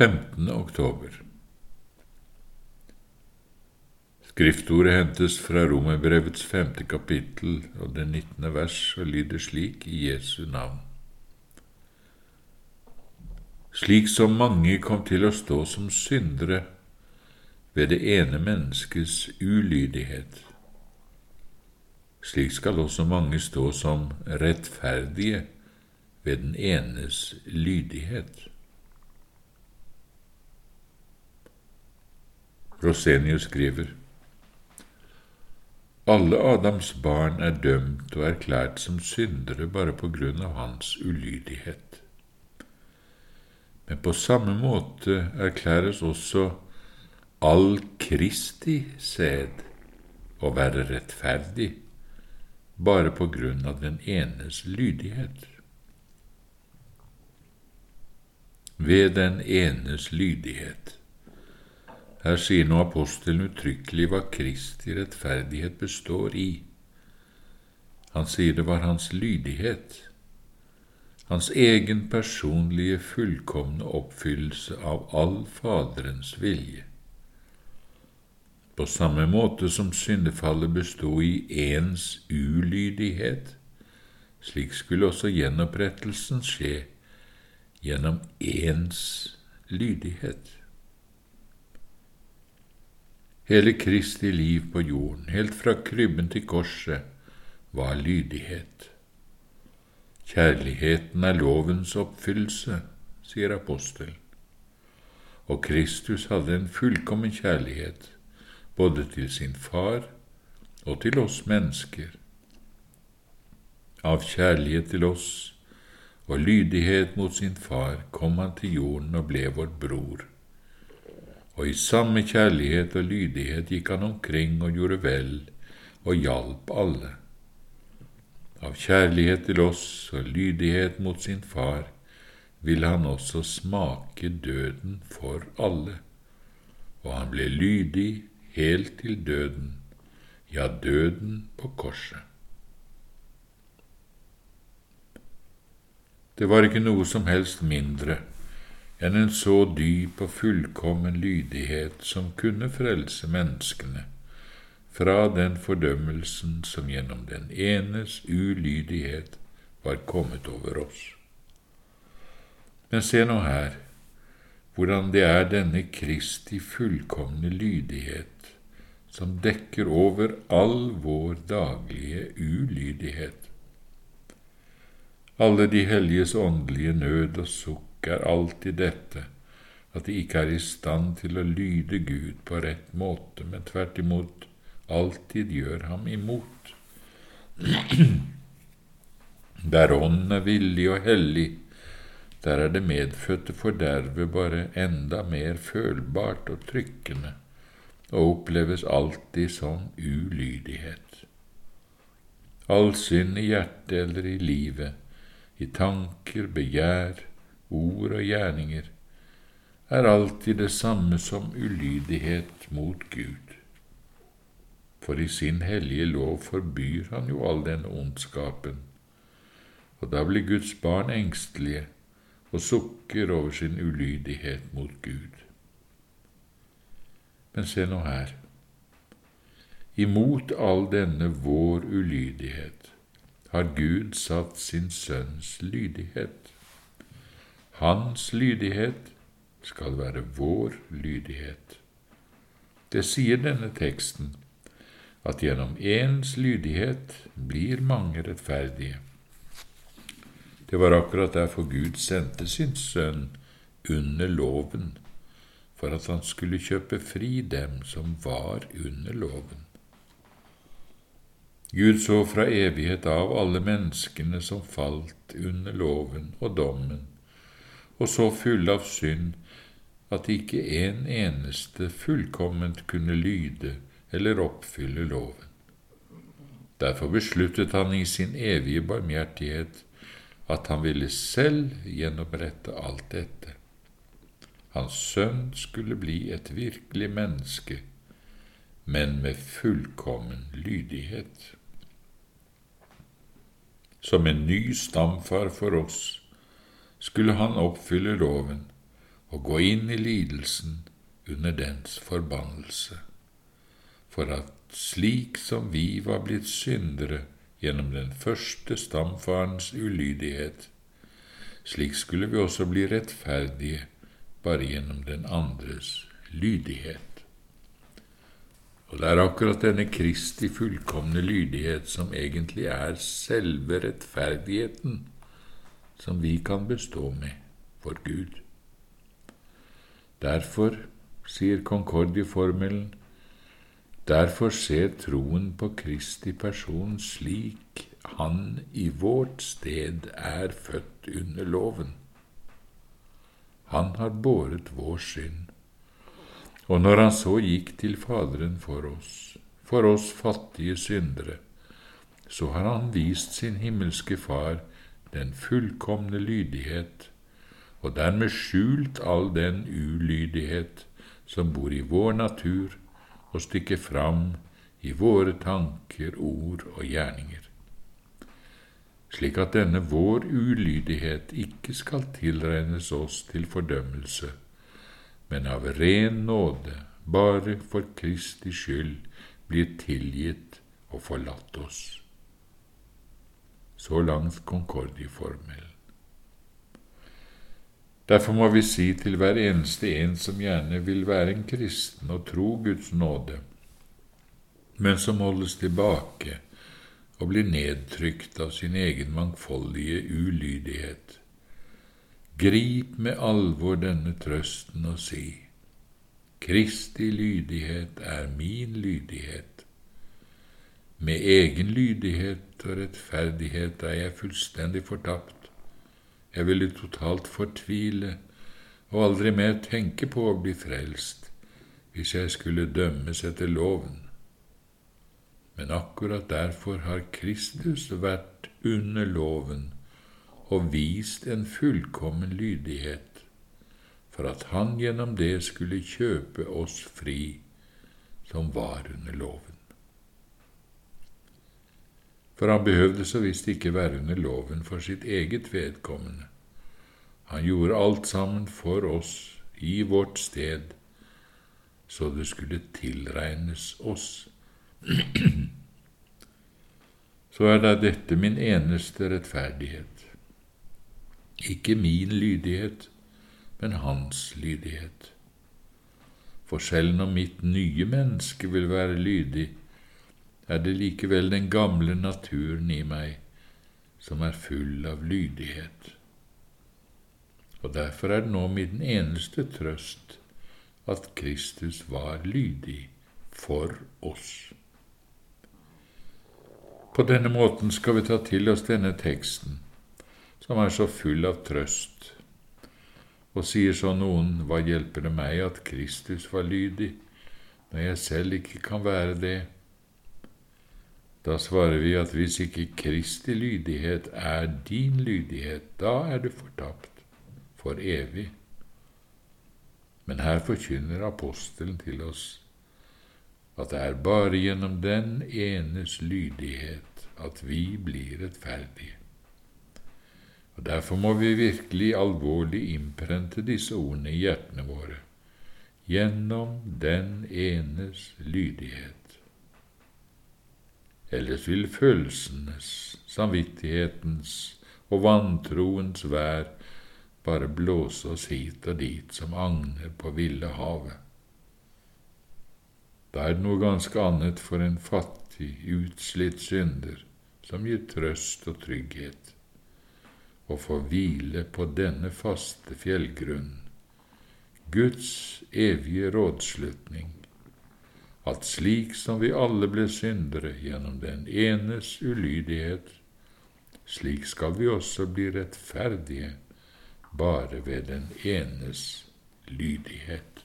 15. oktober Skriftordet hentes fra Romerbrevets femte kapittel og det nittende vers og lyder slik i Jesu navn. Slik som mange kom til å stå som syndere ved det ene menneskets ulydighet, slik skal også mange stå som rettferdige ved den enes lydighet. Rosenius skriver alle Adams barn er dømt og erklært som syndere bare på grunn av hans ulydighet. Men på samme måte erklæres også all Kristi sæd å være rettferdig bare på grunn av den enes lydighet. Ved den enes lydighet. Her sier nå apostelen uttrykkelig hva Kristi rettferdighet består i. Han sier det var hans lydighet, hans egen personlige, fullkomne oppfyllelse av all Faderens vilje. På samme måte som syndefallet bestod i ens ulydighet, slik skulle også gjenopprettelsen skje gjennom ens lydighet. Hele Kristi liv på jorden, helt fra krybben til korset, var lydighet. Kjærligheten er lovens oppfyllelse, sier apostelen. Og Kristus hadde en fullkommen kjærlighet både til sin far og til oss mennesker. Av kjærlighet til oss og lydighet mot sin far kom han til jorden og ble vår bror. Og i samme kjærlighet og lydighet gikk han omkring og gjorde vel og hjalp alle. Av kjærlighet til oss og lydighet mot sin far ville han også smake døden for alle, og han ble lydig helt til døden, ja, døden på korset. Det var ikke noe som helst mindre enn en så dyp og fullkommen lydighet som kunne frelse menneskene fra den fordømmelsen som gjennom den enes ulydighet var kommet over oss. Men se nå her hvordan det er denne Kristi fullkomne lydighet som dekker over all vår daglige ulydighet. Alle de helliges åndelige nød og sukk er alltid dette, at de ikke er i stand til å lyde Gud på rett måte, men tvert imot alltid gjør ham imot. Der Ånden er villig og hellig, der er det medfødte fordervet bare enda mer følbart og trykkende og oppleves alltid som ulydighet. All synd i hjertet eller i livet, i tanker, begjær, ord og gjerninger, er alltid det samme som ulydighet mot Gud. For i sin hellige lov forbyr han jo all denne ondskapen, og da blir Guds barn engstelige og sukker over sin ulydighet mot Gud. Men se nå her. Imot all denne vår ulydighet har Gud satt sin sønns lydighet. Hans lydighet skal være vår lydighet. Det sier denne teksten, at gjennom ens lydighet blir mange rettferdige. Det var akkurat derfor Gud sendte sin sønn under loven for at han skulle kjøpe fri dem som var under loven. Gud så fra evighet av alle menneskene som falt under loven og dommen, og så fulle av synd at ikke en eneste fullkomment kunne lyde eller oppfylle loven. Derfor besluttet han i sin evige barmhjertighet at han ville selv gjennomrette alt dette. Hans sønn skulle bli et virkelig menneske, men med fullkommen lydighet. Som en ny stamfar for oss skulle han oppfylle loven og gå inn i lidelsen under dens forbannelse, for at slik som vi var blitt syndere gjennom den første stamfarens ulydighet, slik skulle vi også bli rettferdige bare gjennom den andres lydighet. Og det er akkurat denne Kristi fullkomne lydighet som egentlig er selve rettferdigheten som vi kan bestå med for Gud. Derfor, sier Concordie-formelen, derfor ser troen på Kristi person slik han i vårt sted er født under loven. Han har båret vår synd og når han så gikk til Faderen for oss, for oss fattige syndere, så har han vist sin himmelske Far den fullkomne lydighet, og dermed skjult all den ulydighet som bor i vår natur og stikker fram i våre tanker, ord og gjerninger, slik at denne vår ulydighet ikke skal tilregnes oss til fordømmelse, men av ren nåde, bare for Kristi skyld, blir tilgitt og forlatt oss. Så langt Concordie-formelen. Derfor må vi si til hver eneste en som gjerne vil være en kristen og tro Guds nåde, men som holdes tilbake og blir nedtrykt av sin egen mangfoldige ulydighet, Grip med alvor denne trøsten og si, Kristi lydighet er min lydighet. Med egen lydighet og rettferdighet er jeg fullstendig fortapt. Jeg ville totalt fortvile og aldri mer tenke på å bli frelst hvis jeg skulle dømmes etter loven. Men akkurat derfor har Kristus vært under loven og vist en fullkommen lydighet, for at han gjennom det skulle kjøpe oss fri som var under loven. For han behøvde så visst ikke være under loven for sitt eget vedkommende. Han gjorde alt sammen for oss i vårt sted, så det skulle tilregnes oss. så er da dette min eneste rettferdighet ikke min lydighet, men hans lydighet. For selv når mitt nye menneske vil være lydig, er det likevel den gamle naturen i meg som er full av lydighet. Og derfor er det nå min eneste trøst at Kristus var lydig for oss. På denne måten skal vi ta til oss denne teksten som er så full av trøst. Og sier så noen, hva hjelper det meg at Kristus var lydig, når jeg selv ikke kan være det? Da svarer vi at hvis ikke Kristi lydighet er din lydighet, da er du fortapt for evig. Men her forkynner apostelen til oss at det er bare gjennom den enes lydighet at vi blir rettferdige. Og Derfor må vi virkelig alvorlig innprente disse ordene i hjertene våre gjennom den enes lydighet. Ellers vil følelsenes, samvittighetens og vantroens vær bare blåse oss hit og dit som agner på ville havet. Da er det noe ganske annet for en fattig, utslitt synder som gir trøst og trygghet og få hvile på denne faste fjellgrunn, Guds evige rådslutning, at slik som vi alle ble syndere gjennom den enes ulydighet, slik skal vi også bli rettferdige bare ved den enes lydighet.